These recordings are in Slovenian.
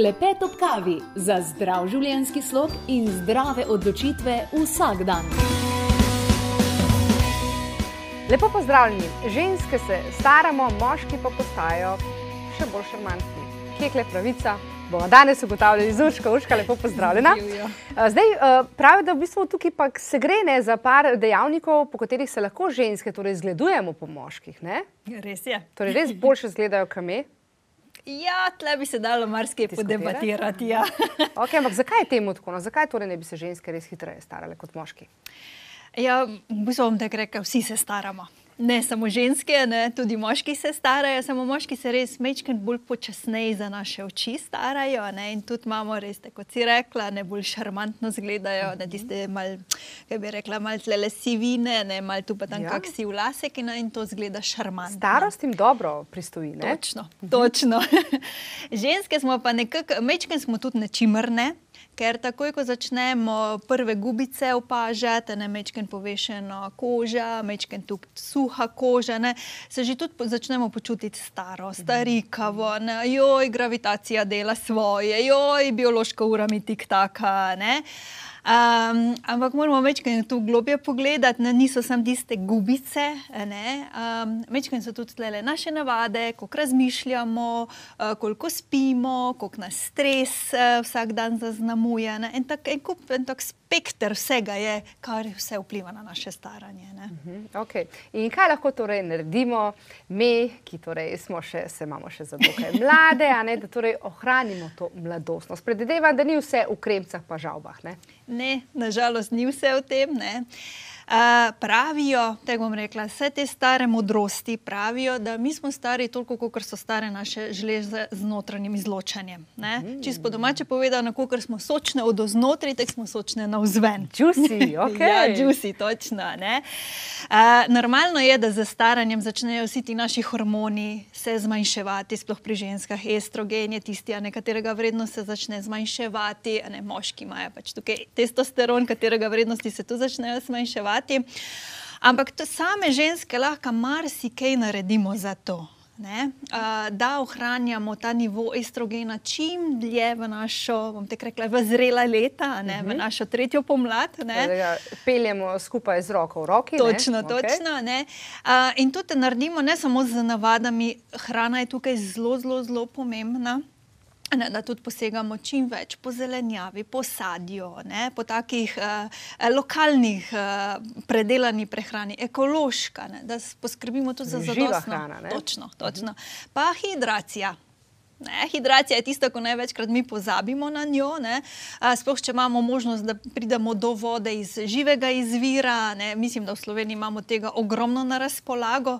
Klepet ob kavi za zdrav življenjski slog in zdrave odločitve vsak dan. Lepo pozdravljeni. Ženske se staramo, moški pa postajajo še bolj šarmantni. Kje je pravica? Bomo danes ugotavljali z Urško. Urška, lepo pozdravljena. Zdaj, pravi, da v bistvu tukaj pa se gre ne, za par dejavnikov, po katerih se lahko ženske torej zgledujemo po moških. Ne? Res je. Torej, res boljše zgledajo kame. Ja, tle bi se dalo marsikaj podebatirati. Ja. Okay, ampak zakaj je temu tako? No? Zakaj torej ne bi se ženske res hitreje starale kot moški? Ja, v bistvu bom tako rekel, vsi se staramo. Ne samo ženske, ne, tudi moški se starajo, samo moški se res mečkaj bolj počasneje za naše oči starajo. Ne, in tudi imamo res, kot si rekla, ne bolj šarmantno zgledajo, ne tiste mal, kaj bi rekla, mal tlele sivine, ne mal tu pa tam ja. kak si vlasek in, in to zgleda šarmantno. Starost jim dobro pristoji, ne? Točno, točno. Ženske smo pa nekako, mečkaj smo tudi nečimrne. Ker takoj, ko začnemo prve gubice opažati, ne mečken povešeno koža, mečken tu suha koža, ne, se že tudi po, začnemo počutiti staro, starikavo, ne, joj, gravitacija dela svoje, joj, biološka ura mi tik taka. Ne. Um, ampak moramo večkrat tu globje pogledati, ne, niso samo tiste gubice, um, večkrat so tudi tle naše navade, koliko razmišljamo, uh, koliko spimo, koliko nas stres uh, vsak dan zaznamuje. Ne, en tak, en kup, en tak spekter vsega je, kar vse vpliva na naše staranje. Uh -huh, okay. In kaj lahko torej naredimo mi, ki torej smo še, se imamo še za dokaj mlade, ne, da torej ohranimo to mladostnost? Predvidevam, da ni vse v kremcah pa žalbah. Ne? Ne, nažalost, ni vse v tem. Ne. Uh, pravijo, te bom rekla, vse te stare modrosti pravijo, da mi smo stari toliko, kot so stare naše žleze z notranjim izločanjem. Mm. Čisto domače povedano, kot smo sočne od oznotraj, tako smo sočne na vzven. Juicy, ok. ja, juicy, točno. Uh, normalno je, da z staranjem začnejo vsi ti naši hormoni se zmanjševati, sploh pri ženskah, estrogen je tisti, katerega vrednost se začne zmanjševati, ne, moški imajo pač tukaj testosteron, katerega vrednosti se tu začnejo zmanjševati hkrati. Ampak to same ženske lahko marsikaj naredimo za to. Ne, da ohranjamo ta nivo estrogena čim dlje v našo, bom te rekla, v zrela leta, ne, uh -huh. v mhm. našo tretjo pomlad. Ne. Peljemo skupaj z roko v roki. Točno, ne? točno. Okay. Ne. In to te naredimo ne samo z navadami, hrana je tukaj zelo, zelo, zelo pomembna. Ne, da tudi posegamo čim več po zelenjavi, po sadju, ne, po takih uh, lokalnih, uh, predelanih prehrani, ekološka, ne, da poskrbimo tudi za zadostno hrano. Točno, točno. Pa hidracija. Ne, hidracija je tista, ko največkrat mi pozabimo na njo. Sploh, če imamo možnost, da pridemo do vode iz živega izvira. Ne. Mislim, da v Sloveniji imamo tega ogromno na razpolago.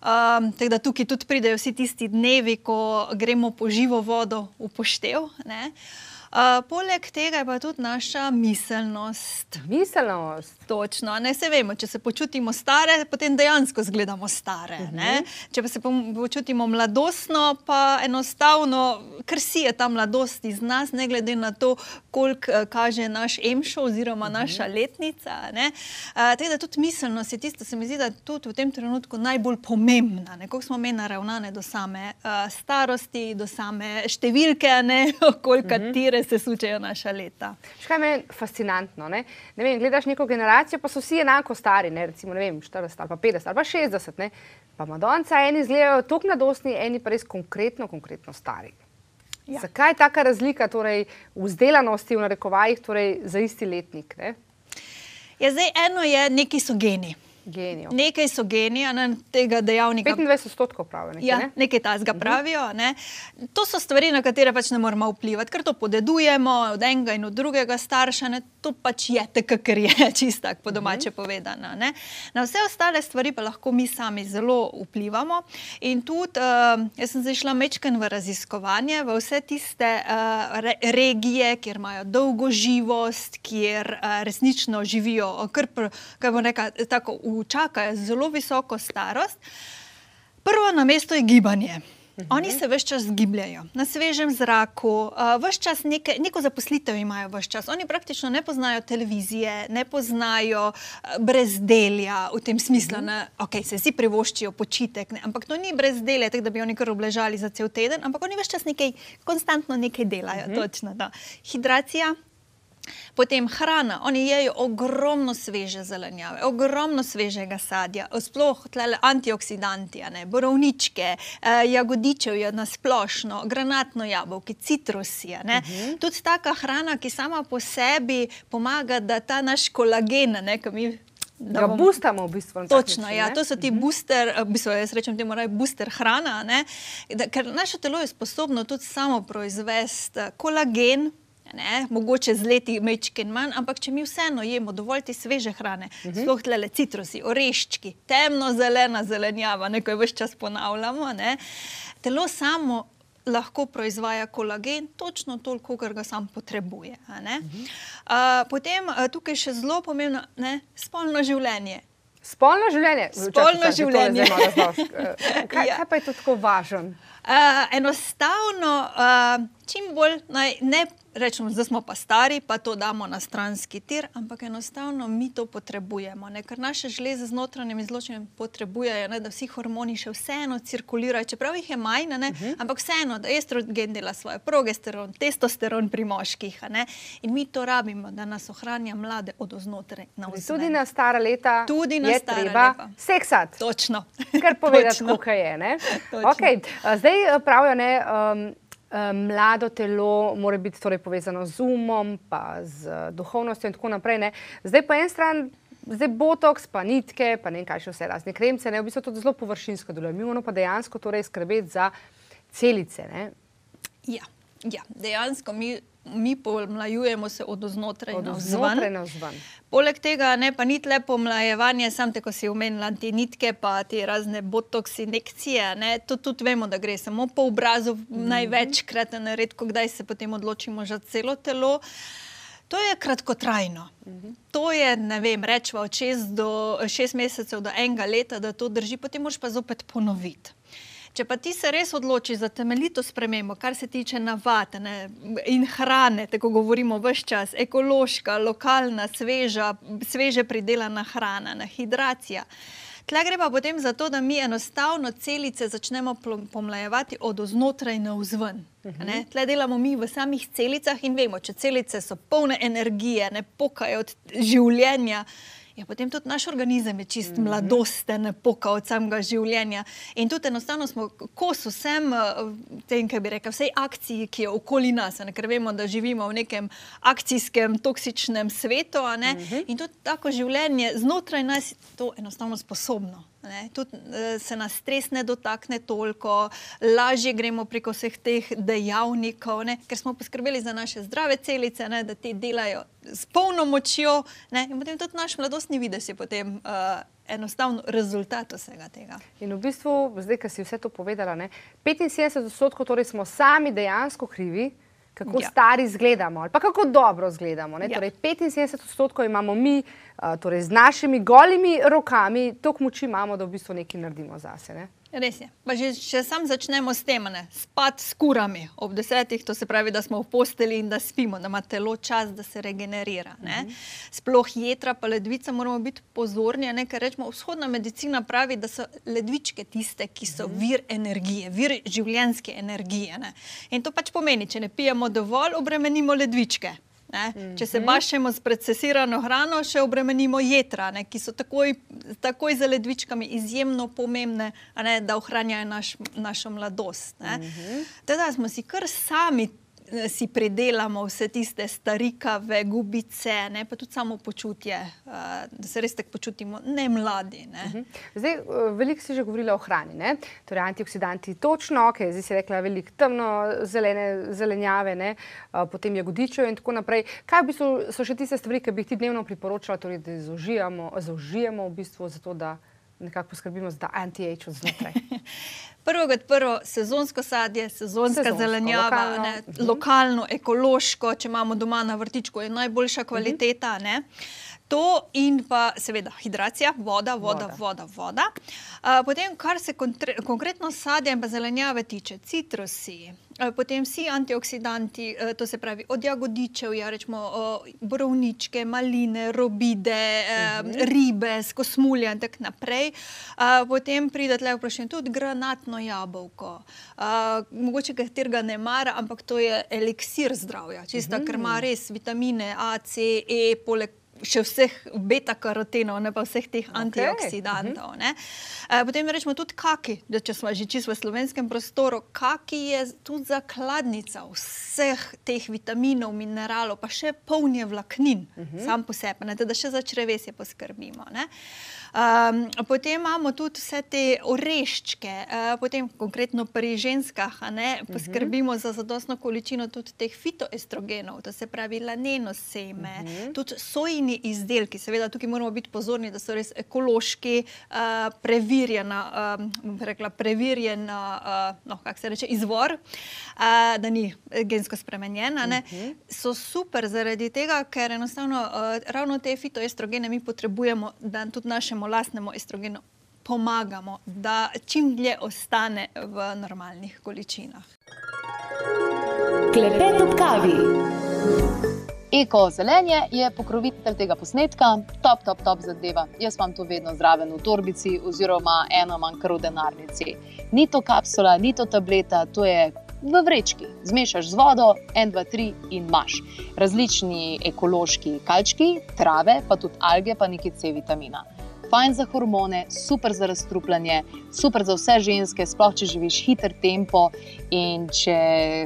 Um, da tukaj tudi pridejo vsi tisti dnevi, ko gremo po živo vodo v poštev. Ne. Uh, poleg tega je pa tudi naša miselnost. Miselnost. Točno. Ne, se vemo, če se počutimo stare, potem dejansko izgledamo stare. Uh mhm. -huh. Če pa se počutimo mladostno, pa enostavno krsi ta mladost iz nas, ne glede na to, koliko uh, kaže naš emšo oziroma uh mhm. -huh. naša letnica. Uh, teda tudi miselnost je tisto, se mi zdi, da je tudi v tem trenutku najbolj pomembna. Kako smo mi naravnane do same uh, starosti, do same številke, koliko uh -huh. tire se sučejo naša leta. Še kaj je fascinantno? Ne? Ne vem, gledaš neko generacijo, pa so vsi enako stari, ne? recimo vem, 40 ali pa 50 ali pa 60. Ne? Pa Madonca, eni izgledajo tako mladostni, eni pa res konkretno, konkretno stari. Ja. Zakaj je taka razlika torej, v zdelanosti, v narekovajih, torej, za isti letnik? Ja, zdaj, eno je, neki so geni. Genijo. Nekaj so genija na tega dejavnika. 25 odstotkov pravijo. Nekaj, ja, ne? nekaj tasga mhm. pravijo. Ne? To so stvari, na katere pač ne moramo vplivati, ker to podedujemo od enega in od drugega starša. Ne? To pač je tako, ker je čisto tako po domače uh -huh. povedano. Ne? Na vse ostale stvari pa lahko mi sami zelo vplivamo. In tudi, uh, jaz sem zašla mečken v raziskovanje, v vse tiste uh, re regije, kjer imajo dolgo živost, kjer uh, resnično živijo, kar, kaj bom rekla, tako v čakajo zelo visoko starost. Prvo na mesto je gibanje. -huh. Oni se vse čas gibljajo na svežem zraku, vse čas neke, neko zaposlitev imajo, vse čas. Oni praktično ne poznajo televizije, ne poznajo brezdelja v tem smislu, -huh. da okay, se vsi privoščijo počitek, ne? ampak to ni brezdelje, tako da bi oni kar obležali za cel teden, ampak oni vse čas nekaj, konstantno nekaj delajo. -huh. Točno, Hidracija. Potem hrana, oni jedo ogromno sveže zelenjave, ogromno svežega sadja, sploh antioksidanti, ne, borovničke, eh, jagodičev na splošno, granatno jabolko, citrusi. Uh mhm. -huh. Tudi taka hrana, ki sama po sebi pomaga, da ta naš kolagen, ne, ki mi. Da ga boostamo v bistvu. Točno, način, ja, to so ti uh mhm. -huh. booster, v bistvu jaz rečem temu, da je booster hrana, da, ker naše telo je sposobno tudi samo proizvesti kolagen, Ne? Mogoče z leti mečke in manj, ampak če mi vseeno jemo dovolj te sveže hrane, uh mhm. -huh. sploh tle citrusi, oreščki, temno-zelena zelenjava, nekaj več čas ponavljamo, ne? telo samo lahko proizvaja kolagen, točno toliko, kar ga sam potrebuje. Uh -huh. uh, potem tukaj še zelo pomembno, ne? spolno življenje. Spolno življenje. Spolno Čakaj, življenje. Kaj, ja. kaj pa je to tako važno? Uh, enostavno, uh, čim bolj naj ne rečemo, da smo pa stari, pa to damo na stranski tir, ampak enostavno mi to potrebujemo. Ne? Ker naše žleze z notranjim izločenjem potrebujejo, ne? da vsi hormoni še vseeno cirkulirajo, čeprav jih je manj, uh mhm. -huh. ampak vseeno, da estrogen dela svoje, progesteron, testosteron pri moških. In mi to rabimo, da nas ohranja mlade od oznotraj. Tudi na stara leta. Tudi na stara leta. Seksat. Točno. Kar povedati, kako je. Okay. Zdaj pravijo, ne. Um, mlado telo mora biti torej povezano z umom, pa z duhovnostjo in tako naprej. Ne. Zdaj pa en stran. Zdaj botoks, pa nitke, pa ne vem, kaj še vse razne kremce, ne, v bistvu to zelo površinsko deluje. Mi moramo pa dejansko torej skrbeti za celice. Ja, ja, dejansko mi mi pomlajujemo se od znotraj na vzven. Poleg tega ne, pa ni le pomlajevanje, sam te, ko si omenila te nitke, pa te razne botoksi, injekcije. To tudi vemo, da gre samo po obrazu, mm -hmm. največkrat, ne redko, kdaj se potem odločimo za celo telo. To je kratkotrajno. Mhm. -huh. To je, ne vem, rečemo od šest, do, šest mesecev do enega leta, da to drži, potem moraš pa zopet ponoviti. Če pa ti se res odločiš za temeljito spremembo, kar se tiče navad ne, in hrane, tako govorimo vse čas, ekološka, lokalna, sveža, sveže pridelana hrana, ne, hidracija. Tle gre pa potem za to, da mi enostavno celice začnemo pomlajevati od znotraj na vzven. Ne? Tle delamo mi v samih celicah in vemo, če celice so polne energije, ne pokajo od življenja ja, potem tudi naš organizem je čist mm -hmm. mladosten, poka od samega življenja. In tudi enostavno smo kos vsem eh, tem, kaj bi rekel, vsej akciji, ki je okoli nas, ne? ker vemo, da živimo v nekem akcijskem, toksičnem svetu. Mm -hmm. In tudi tako življenje znotraj nas je to enostavno sposobno. Tudi eh, se nas stres ne dotakne toliko, lažje gremo preko vseh teh dejavnikov, ne? ker smo poskrbeli za naše zdrave celice, ne? da te delajo s polno močjo. Ne? In potem tudi naš mladostni vides je potem uh, enostavno rezultat vsega tega. In v bistvu, zdaj, ki si vse to povedala, ne? 75 odstotkov torej smo sami dejansko krivi kako ja. stari izgledamo ali pa kako dobro izgledamo. Ja. Torej, 75 odstotkov imamo mi, uh, torej z našimi golimi rokami, toliko moči imamo, da v bistvu nekaj naredimo zase. Ne? Res je. Pa že, če sam začnemo s tem, spati s kurami ob desetih, to se pravi, da smo v posteli in da spimo, da ima telo čas, da se regenerira. Uh mhm. -huh. Sploh jedra, pa ledvica, moramo biti pozorni. Ne, ker rečemo, vzhodna medicina pravi, da so ledvičke tiste, ki so mhm. -huh. vir energije, vir življenjske energije. Ne. In to pač pomeni, če ne pijemo dovolj, obremenimo ledvičke. Mm -hmm. Če se bašemo s procesirano hrano, še obremenimo jedra, ki so takoj, takoj za ledvičkami izjemno pomembne, ne, da ohranjajo naš, našo mladost. Mm -hmm. Teda smo si kar sami si predelamo vse tiste starikave, gubice, ne, pa tudi samo počutje, uh, da se res tako počutimo, ne mladi. Ne. Uh. -huh. zdaj, eh, veliko si že govorila o hrani, ne? torej antioksidanti, točno, ok, zdaj si rekla veliko temno zelene, zelenjave, ne? Uh, potem jagodičev in tako naprej. Kaj v bistvu so še tiste stvari, ki bi jih ti dnevno priporočala, torej, da zaužijemo, zaužijemo v bistvu zato, da nekako poskrbimo za anti-age od znotraj. Prvo kot prvo, sezonsko sadje, sezonska sezonsko, zelenjava, lokalno. Ne, mhm. lokalno, ekološko, če imamo doma na vrtičku, je najboljša kvaliteta. Uh -huh. To in pa seveda hidracija, voda, voda, voda. voda, voda. Uh, potem, kar se konkretno sadja in zelenjave tiče, citrusi, uh, potem vsi antioksidanti, uh, to se pravi od jagodičev, ja, rečemo borovničke, maline, robide, uh, uh -huh. ribe, skosmulje in tako naprej. Potem pride tle vprašanje tudi granatno jabolko. Mogoče katerega ne mara, ampak to je eliksir zdravja, čisto, uh -huh. ker ima res vitamine A, C, E, poleg še vseh beta-karotenov, ne pa vseh teh okay. antioksidantov. Uh -huh. e, potem rečemo tudi kaki, da če smo že čisto v slovenskem prostoru, kaki je tudi zakladnica vseh teh vitaminov, mineralov, pa še polnje vlaknin, uh -huh. sam po sebi, da še za črevesje poskrbimo. Ne? Um, potem imamo tudi vse te oreščke, uh, potem konkretno pri ženskah, ne, poskrbimo uh -huh. za zadostno količino tudi teh fitoestrogenov, to se pravi laneno seme, uh mhm. -huh. tudi sojni izdelki. Seveda tukaj moramo biti pozorni, da so res ekološki, uh, preverjena, um, rekla, preverjena uh, no, se reče, izvor, uh, da ni gensko spremenjena. Uh mhm. -huh. So super zaradi tega, ker enostavno uh, ravno te fitoestrogene mi potrebujemo, da tudi našem našemu lastnemu estrogenu pomagamo, da čim dlje ostane v normalnih količinah. Klepet ob kavi. Eko zelenje je pokrovitelj tega posnetka, top, top, top zadeva. Jaz imam to vedno zraven v torbici, oziroma eno manjkar v denarnici. Ni to kapsula, ni to tableta, to je v vrečki. Zmešaš z vodo, en, dva, tri in imaš. Različni ekološki kalčki, trave, pa tudi alge, pa nekaj C vitamina fajn za hormone, super za razstrupljanje, super za vse ženske, sploh če živiš hiter tempo in če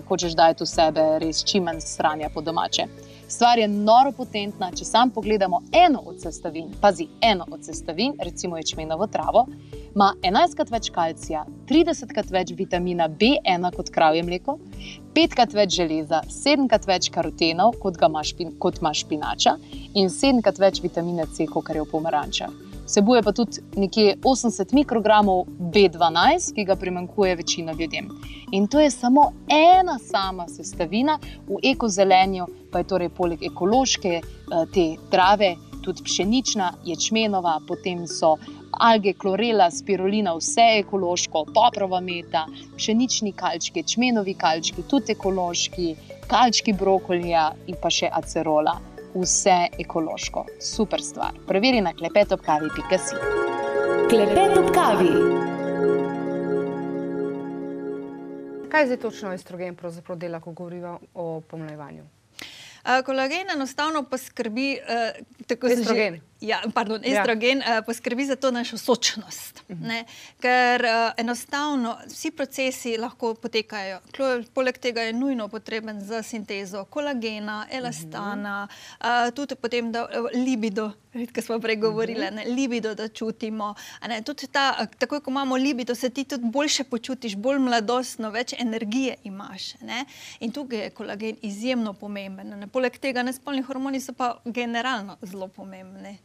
hočeš dati v sebe res čim manj stranja po domače. Stvar je noro potentna, če sam pogledamo eno od sestavin, pazi eno od sestavin, recimo ječmenovo travo, ima 11krat več kalcija, 30krat več vitamina B1 kot kravje mleko, 5krat več železa, 7krat več karotenov kot ga ima špinača in 7krat več vitamina C, kot je v pomarančah. Vsebuje pa tudi nekje 80 mikrogramov B12, ki ga primankuje večina ljudem. In to je samo ena sama sestavina, v ekozelenju pa je torej poleg ekološke eh, te trave tudi pšenična, ječmenova, potem so alge, klorela, spirulina, vse ekološko, poprova meta, pšenični kalčki, ječmenovi kalčki, tudi ekološki, kalčki brokolija in pa še acerola vse ekološko. Super stvar. Preveri na klepetopkavi.si. Klepet ob kavi. Kaj zdaj točno estrogen dela, ko govorimo o pomlajevanju? Kolagen enostavno poskrbi, tako da se že. Ja, pardon, ja. estrogen ja. uh, poskrbi za to našo sočnost. Uh mhm. -huh. Ker uh, enostavno vsi procesi lahko potekajo. Poleg tega je nujno potreben za sintezo kolagena, elastana, uh -huh. uh, tudi potem da, libido, ki smo prej govorili, uh mhm. -huh. libido, da čutimo. Ta, tako kot imamo libido, se ti tudi boljše počutiš, bolj mladostno, več energije imaš. Ne? In tukaj je kolagen izjemno pomemben. Ne? Poleg tega, nespolni hormoni so pa generalno zelo pomembni.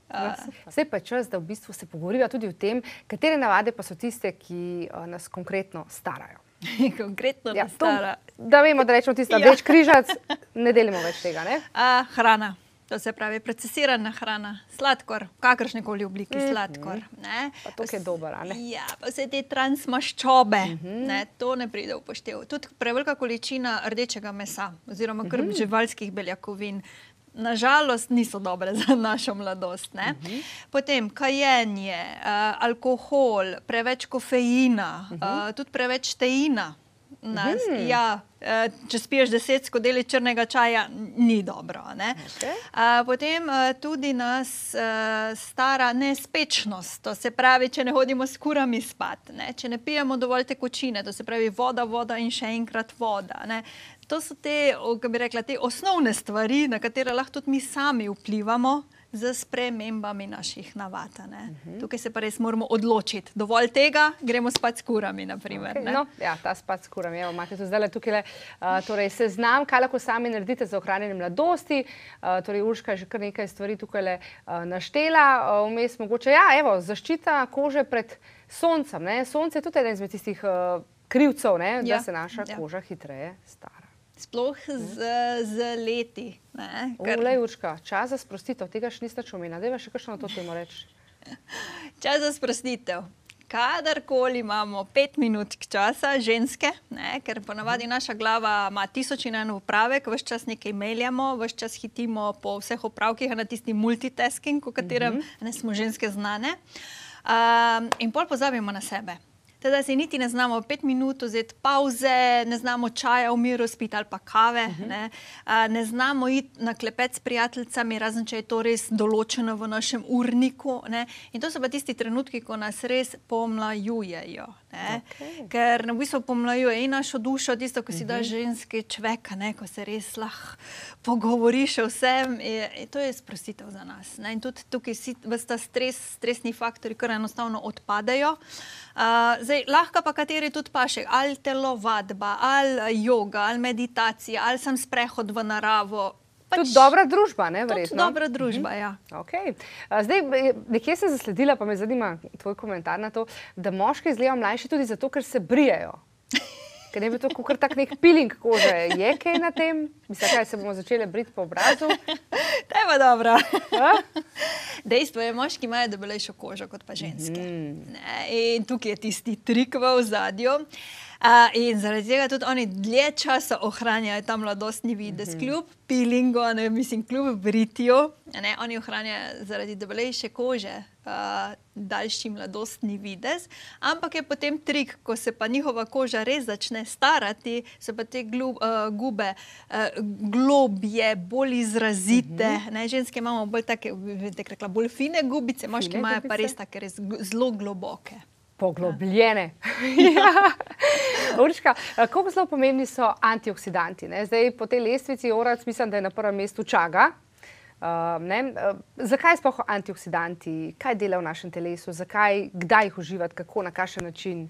Vse pa je čas, da v bistvu se pogovoriva tudi o tem, katere navade pa so tiste, ki uh, nas konkretno starajo. konkretno ja, stara. To, da vemo, da rečemo tisto, ja. več križac, ne delimo več tega. Uh, hrana. To se pravi, procesirana hrana, sladkor, kakršne koli oblike mm -hmm. sladkor. To je dobro. Ja, vse te transmaščobe, mm -hmm. ne, to ne pride v poštev. Tudi prevelika količina rdečega mesa oziroma krm mm -hmm. živalskih beljakovin nažalost, niso dobre za našo mladost. Uh mhm. -huh. Potem kajenje, uh, alkohol, preveč kofeina, uh -huh. uh, tudi preveč teina. Nas, uh -huh. ja, uh, če spiješ deset skodeli črnega čaja, ni dobro. Okay. Uh, potem uh, tudi nas uh, stara nespečnost, to se pravi, če ne hodimo s kurami spat, ne? če ne pijemo dovolj tekočine, to se pravi voda, voda in še enkrat voda. Ne? To so te, kako bi rekla, te osnovne stvari, na katere lahko tudi mi sami vplivamo. Z spremembami naših navad. Uh mhm. -huh. Tukaj se pa res moramo odločiti. Dovolj tega, gremo spat s kurami. Okay, no, ja, ta spat s kurami. Evo, imate tu zdaj tukaj uh, torej seznam, kaj lahko sami naredite za ohranjanje mladosti. Uh, torej, Urška je že kar nekaj stvari tukaj le, uh, naštela. Uh, vmes mogoče, ja, evo, zaščita kože pred soncem. Ne? Sonce je tudi eden izmed tistih uh, krivcev, ne? da ja. se naša ja. koža hitreje stara. Sploh z, z leti. ne, ker- Ulej, Urška, čas za sprostitev, tega še niste čumila. Deva še kakšno na to temo reči. Čas za sprostitev. Kadarkoli imamo pet minut časa, ženske, ne, ker ponavadi naša glava ima tisoč in en upravek, vse čas nekaj meljamo, vse čas hitimo po vseh opravkih, na tisti multitasking, o katerem uh -huh. ne smo ženske znane. Um, in pol pozabimo na sebe. Teda si niti ne znamo pet minut vzeti pauze, ne znamo čaja v miru spiti ali pa kave, uh -huh. ne, a, ne znamo iti na klepet s prijateljicami, razen če je to res določeno v našem urniku. Ne. In to so pa tisti trenutki, ko nas res pomlajujejo. Ne. Okej. Ker v bistvu pomlajuje in našo dušo, tisto, ko si daš ženski človek, ko se res lahko pogovoriš o vsem. Je, je, to je sprostitev za nas. Ne. In tudi tukaj si ta stres, stresni faktori, kar enostavno odpadejo. Uh, zdaj, lahko pa kateri tudi paše, ali telovadba, ali yoga, ali meditacija, ali sem sprehod v naravo. Tudi dobra družba, ne, Tudi verjetno. dobra družba, ja. Okay. Zdaj, nekje sem zasledila, pa me zanima tvoj komentar na to, da moški izgledajo mlajši tudi zato, ker se brijejo. Ker ne bi to kot tak nek piling kože. Je kaj na tem? Mislim, kaj se bomo začeli briti po obrazu? To je pa dobro. A? Dejstvo je, moški imajo debelejšo kožo kot pa ženske. Ne, In tukaj je tisti trik v ozadju. Uh, in zaradi tega tudi oni dlje časa ohranjajo ta mladostni videz, kljub pilingu, ne mislim, kljub britju. Ne, oni ohranjajo zaradi debelejše kože uh, daljši mladostni videz, ampak je potem trik, ko se pa njihova koža res začne starati, se pa te glu, uh, gube uh, globje, bolj izrazite. Uh -huh. ne, ženske imamo bolj take, rekla, bolj fine gubice, moški Fine imajo pa gubice? res take res zelo globoke. Poglobljene. ja. Urška, eh, kako zelo pomembni so antioksidanti? Ne? Zdaj, po tej lestvici Orac mislim, da je na prvem mestu čaga. Uh, ne, uh, zakaj sploh antioksidanti, kaj delajo v našem telesu, zakaj, kdaj jih uživati, kako, na kakšen način?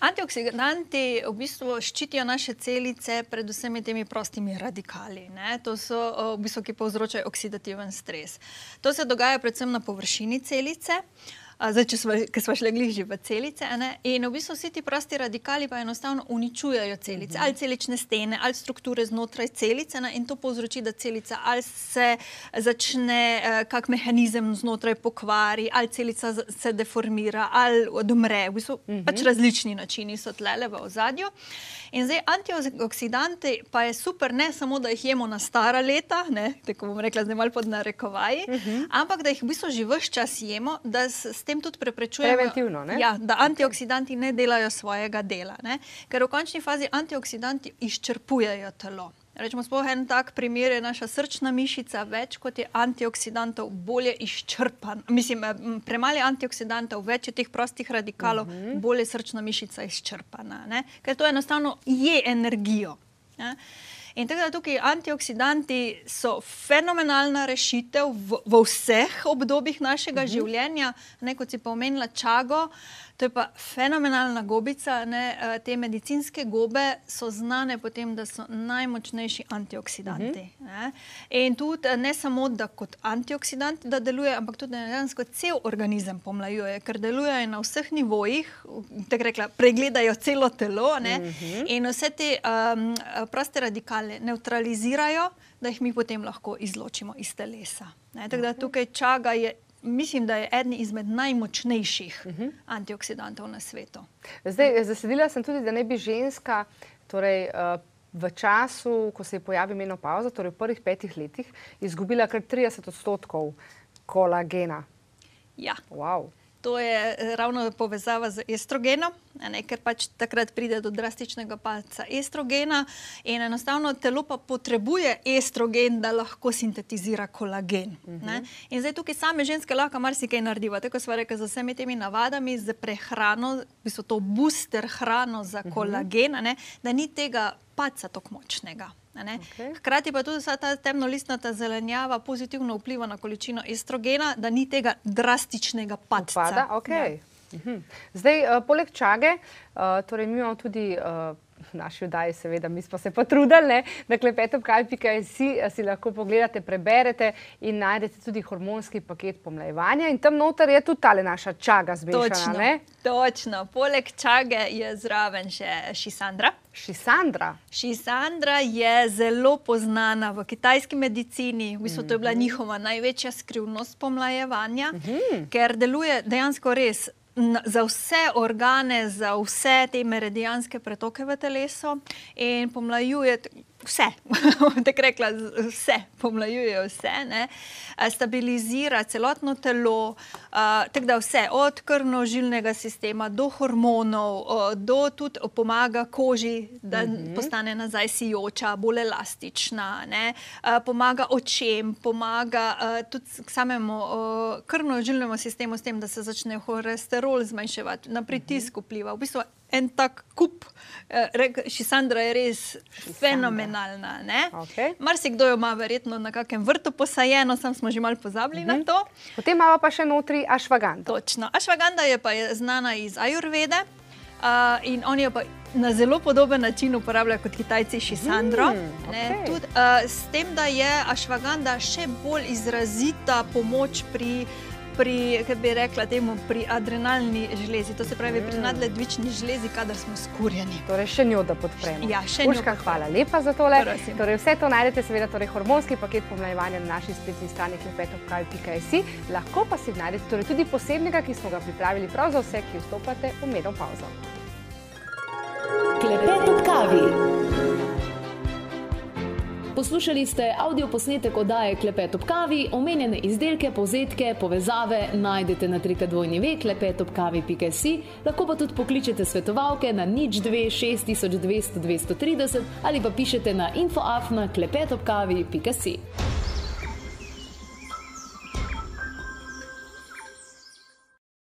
Antioksidanti v bistvu ščitijo naše celice pred vsemi temi prostimi radikali. Ne? To so o, v bistvu, ki povzročajo oksidativen stres. To se dogaja predvsem na površini celice. a, Zdaj, če smo, šli že v celice, ne? in v bistvu vsi ti prosti radikali pa enostavno uničujejo celice, ali celične stene, ali strukture znotraj celice, ne? in to povzroči, da celica ali se začne eh, kak mehanizem znotraj pokvari, ali celica se deformira, ali odumre. V bistvu, uh -huh. pač različni načini so tlele v ozadju. In zdaj antioksidanti pa je super, ne samo, da jih jemo na stara leta, ne, tako bom rekla, zdaj malo pod narekovaji, uh -huh. ampak da jih v bistvu že vse čas jemo, da s, s tem tudi preprečujemo. Preventivno, ne? Ja, da antioksidanti ne delajo svojega dela. Ne? Ker v končni fazi antioksidanti izčrpujejo telo. Rečemo, sploh en tak primer je naša srčna mišica, več kot je antioksidantov, bolje izčrpan. Mislim, eh, premalo je antioksidantov, več je teh prostih radikalov, uh -huh. bolje je srčna mišica izčrpana. Ne? Ker to enostavno je energijo. Ne? In tako da tukaj antioksidanti so fenomenalna rešitev v, v vseh obdobjih našega uh -huh. življenja. Ne, kot si pa omenila čago, to je pa fenomenalna gobica. Ne, eh, te medicinske gobe so znane po tem, da so najmočnejši antioksidanti. Uh -huh. ne. In tudi eh, ne samo, da kot antioksidanti da deluje, ampak tudi dejansko cel organizem pomlajuje, ker delujejo na vseh nivojih, tako rekla, pregledajo celo telo. Ne, uh -huh. In vse te um, proste radikale neutralizirajo, da jih mi potem lahko izločimo iz telesa. Ne, tako da tukaj čaga je, mislim, da je eden izmed najmočnejših uh -huh. antioksidantov na svetu. Zdaj, zasledila sem tudi, da ne bi ženska torej, uh, v času, ko se je pojavi menopauza, torej v prvih petih letih, izgubila kar 30 odstotkov kolagena. Ja. Wow. To je eh, ravno povezava z estrogenom, ne, ker pač takrat pride do drastičnega padca estrogena in enostavno telo pa potrebuje estrogen, da lahko sintetizira kolagen. Uh -huh. In zdaj tukaj same ženske lahko marsikaj naredijo. Tako smo rekli z vsemi temi navadami, z prehrano, v bistvu to booster hrano za kolagen, a ne, da ni tega padca tako močnega. Okej. Hkrati pa tudi vsa ta temnolistnata zelenjava pozitivno vpliva na količino estrogena, da ni tega drastičnega padca. Upada? Okay. Ja. Zdaj, uh, poleg čage, uh, torej mi imamo tudi uh, v naši vdaji, seveda, mi smo se potrudili, ne, da klepetopkavi.js si, lahko pogledate, preberete in najdete tudi hormonski paket pomlajevanja. In tam noter je tudi tale naša čaga zbešana. Točno, točno. Poleg čage je zraven še šisandra. Šisandra. Šisandra je zelo poznana v kitajski medicini, v bistvu to je bila mhm. njihova največja skrivnost pomlajevanja, mm -hmm. ker deluje dejansko res za vse organe, za vse te meridijanske pretoke v telesu in pomlajuje vse, tako rekla, vse, pomlajuje vse, ne? stabilizira celotno telo, tako da vse, od krvno-žilnega sistema do hormonov, do tudi pomaga koži, da mm -hmm. postane nazaj sijoča, bolj elastična, ne? pomaga očem, pomaga tudi samemu krvno-žilnemu sistemu s tem, da se začne holesterol zmanjševati, na pritisk vpliva. V bistvu en tak kup, uh, Šisandra je res Šisandra. fenomenalna. Okay. Marsikdo jo ima verjetno na kakem vrtu posajeno, sam smo že malo pozabili uh -huh. na mhm. to. Potem imamo pa še notri Ašvaganda. Točno. Ašvaganda je pa je znana iz Ajurvede. Uh, in oni jo pa na zelo podoben način uporabljajo kot Kitajci Šisandro. Mm, okay. Tud, uh, s tem, da je Ašvaganda še bolj izrazita pomoč pri pri, bi rekla, temu, pri adrenalni žlezi, to se pravi pri mm. nadledvični žlezi, kadar smo skurjeni. Torej, še njo, da podpremo. Ja, še njo. Hvala lepa za tole. Torej, vse to najdete, seveda, torej, hormonski paket pomlajevanja na naši spletni strani klepetov.si. Lahko pa si najdete torej, tudi posebnega, ki smo ga pripravili prav za vse, ki vstopate v medov pauzo. Klepetov kavi. Poslušali ste avdio posnetek oddaje Klepet ob kavi, omenjene izdelke, povzetke, povezave najdete na trikadvojni ve klepetobkavi.si, lahko pa tudi pokličete svetovalke na nič 26200 230 ali pa pišete na infoafna klepetobkavi.si.